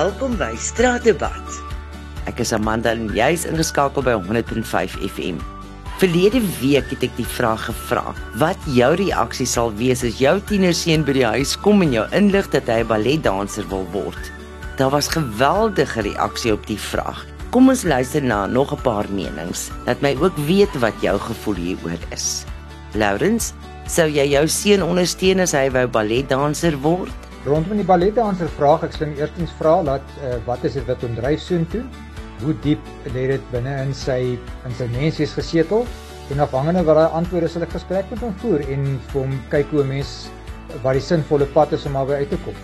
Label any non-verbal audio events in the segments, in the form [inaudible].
Welkom by Straatdebat. Ek is Amanda en jy's ingeskakel by 100.5 FM. Verlede week het ek die vraag gevra: Wat jou reaksie sal wees as jou tienerseun by die huis kom en jou inlig dat hy 'n balletdanser wil word? Daar was geweldige reaksie op die vraag. Kom ons luister na nog 'n paar menings. Laat my ook weet wat jou gevoel hieroor is. Lawrence, sou jy jou seun ondersteun as hy wou balletdanser word? Rondom die balletdanser vraag ek sien eerstens vra dat uh, wat is dit wat hom dryf soontoe? Hoe diep lê dit binne in sy in sy menswees gesetel? En afhangende wat daai antwoorde sal ek gesprek met hom voer en vir hom kyk hoe 'n mens wat die sinvolle pad is om daar uit te kom.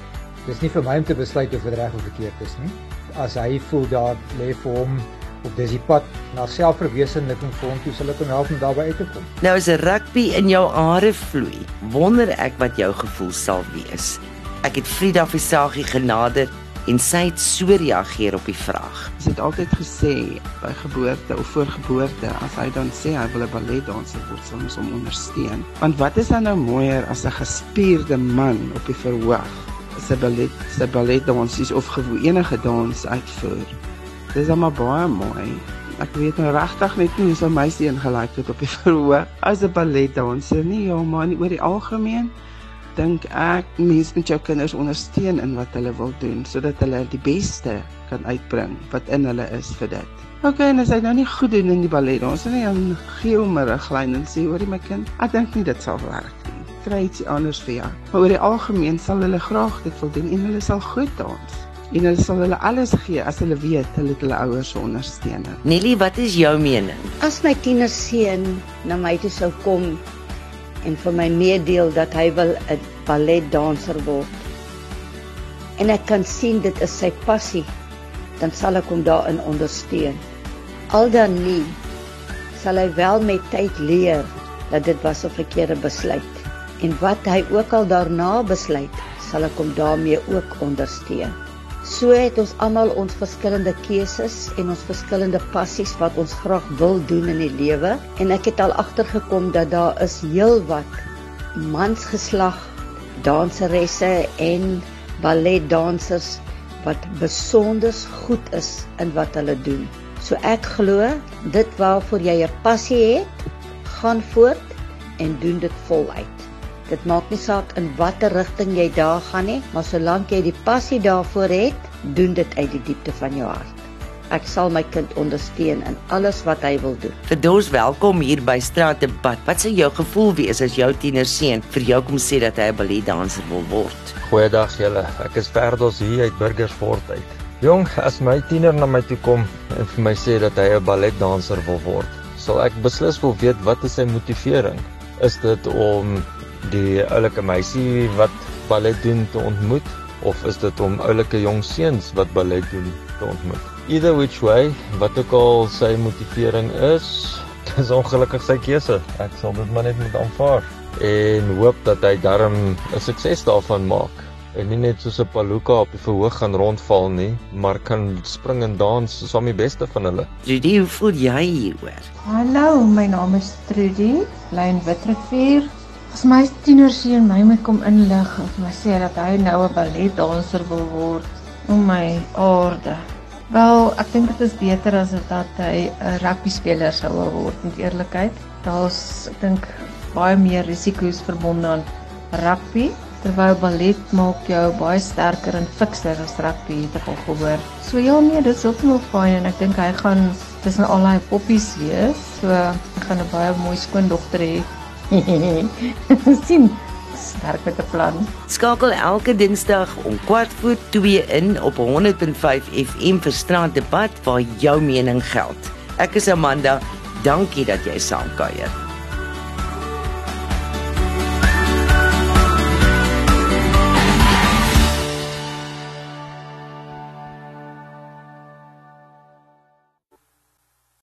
Dis nie vir my om te besluit of dit reg of verkeerd is nie. As hy voel daar lê vir hom op dis die pad na selfverwesenliking vir hom, sal ek hom help om daarby uit te kom. Nou as 'n rugby in jou are vloei, wonder ek wat jou gevoel sal wees. Ek het Frida Visagie genader en sy het so reageer op die vraag. Sy het altyd gesê by geboorte of voor geboorte as hy dan sê hy wil 'n balletdanser word, sal ons hom ondersteun. Want wat is dan nou mooier as 'n gespierde man op die verhoog? Sy ballet, sy balletdansies of gewone dans uitvoer. Dis maar baie mooi. Ek weet nou regtig net nie hoe sy my seun gelyk het op die [laughs] verhoog as 'n balletdanser nie, ja, maar nie oor die algemeen dink ek mense moet jou kinders ondersteun in wat hulle wil doen sodat hulle die beste kan uitbring wat in hulle is vir dit. OK, en as hy nou nie goed doen in die ballet, ons is nie aan gee hom 'n riglyn en sê hoor jy my kind, ek dink nie dit sal werk nie. Kry iets anders vir jou. Maar oor die algemeen sal hulle graag dit wil doen en hulle sal goed dans. En hulle sal hulle alles gee as hulle weet hulle het hulle ouers se ondersteuning. Nelly, wat is jou mening? As my tienerseun na my toe sou kom en vir my meedeel dat hy wil 'n balletdanser word. En ek kan sien dit is sy passie, dan sal ek hom daarin ondersteun. Al dan nie sal hy wel met tyd leer dat dit was 'n verkeerde besluit. En wat hy ook al daarna besluit, sal ek hom daarmee ook ondersteun. So het ons almal ons verskillende keuses en ons verskillende passies wat ons graag wil doen in die lewe en ek het al agtergekom dat daar is heelwat mansgeslag danseresse en balletdansers wat besonder goed is in wat hulle doen. So ek glo dit waarvoor jy 'n passie het, gaan voort en doen dit voluit. Dit maak nie saak in watter rigting jy daar gaan nie, maar solank jy die passie daarvoor het, doen dit uit die diepte van jou hart. Ek sal my kind ondersteun in alles wat hy wil doen. Verdors welkom hier by Straatdebat. Wat sou jou gevoel wees as jou tienerseun vir jou kom sê dat hy 'n balletdanser wil word? Goeiedag julle. Ek is Verdos hier uit Burgersfort uit. Jong, as my tiener na my toe kom en vir my sê dat hy 'n balletdanser wil word, sal ek beslis wil weet wat is sy motivering? Is dit om die oulike meisie wat ballet doen te ontmoet of is dit om oulike jong seuns wat ballet doen te ontmoet? Either which way, wat ook al sy motivering is, [laughs] dis ongelukkig sy keuse. Ek sal dit maar net moet aanvaar en hoop dat hy darm 'n sukses daarvan maak en nie net soos 'n paluka op die verhoog gaan rondval nie, maar kan spring en dans saam die beste van hulle. Trudy, hoe voel jy hieroor? Hallo, my naam is Trudy, bly in Witrifuur. As my tienerseun my moet kom inlig of my sê dat hy nou 'n balletdanser wil word, o my aarde. Wel, ek dink dit is beter as dat hy 'n rugby speler sou word, met eerlikheid. Daar's ek dink baie meer risiko's verbonde aan rugby terwyl ballet maak jou baie sterker en fikser as rugby ek al gehoor. So ja nee, dit is heeltemal fyn en ek dink hy gaan tussen al daai poppies wees. So hy gaan 'n baie mooi skoondogter hê [laughs] sien sterk met 'n plan. Skakel elke Dinsdag om 14:45 in op 100.5 FM vir Straatdebat waar jou mening geld. Ek is Amanda. Dankie dat jy saamkuier.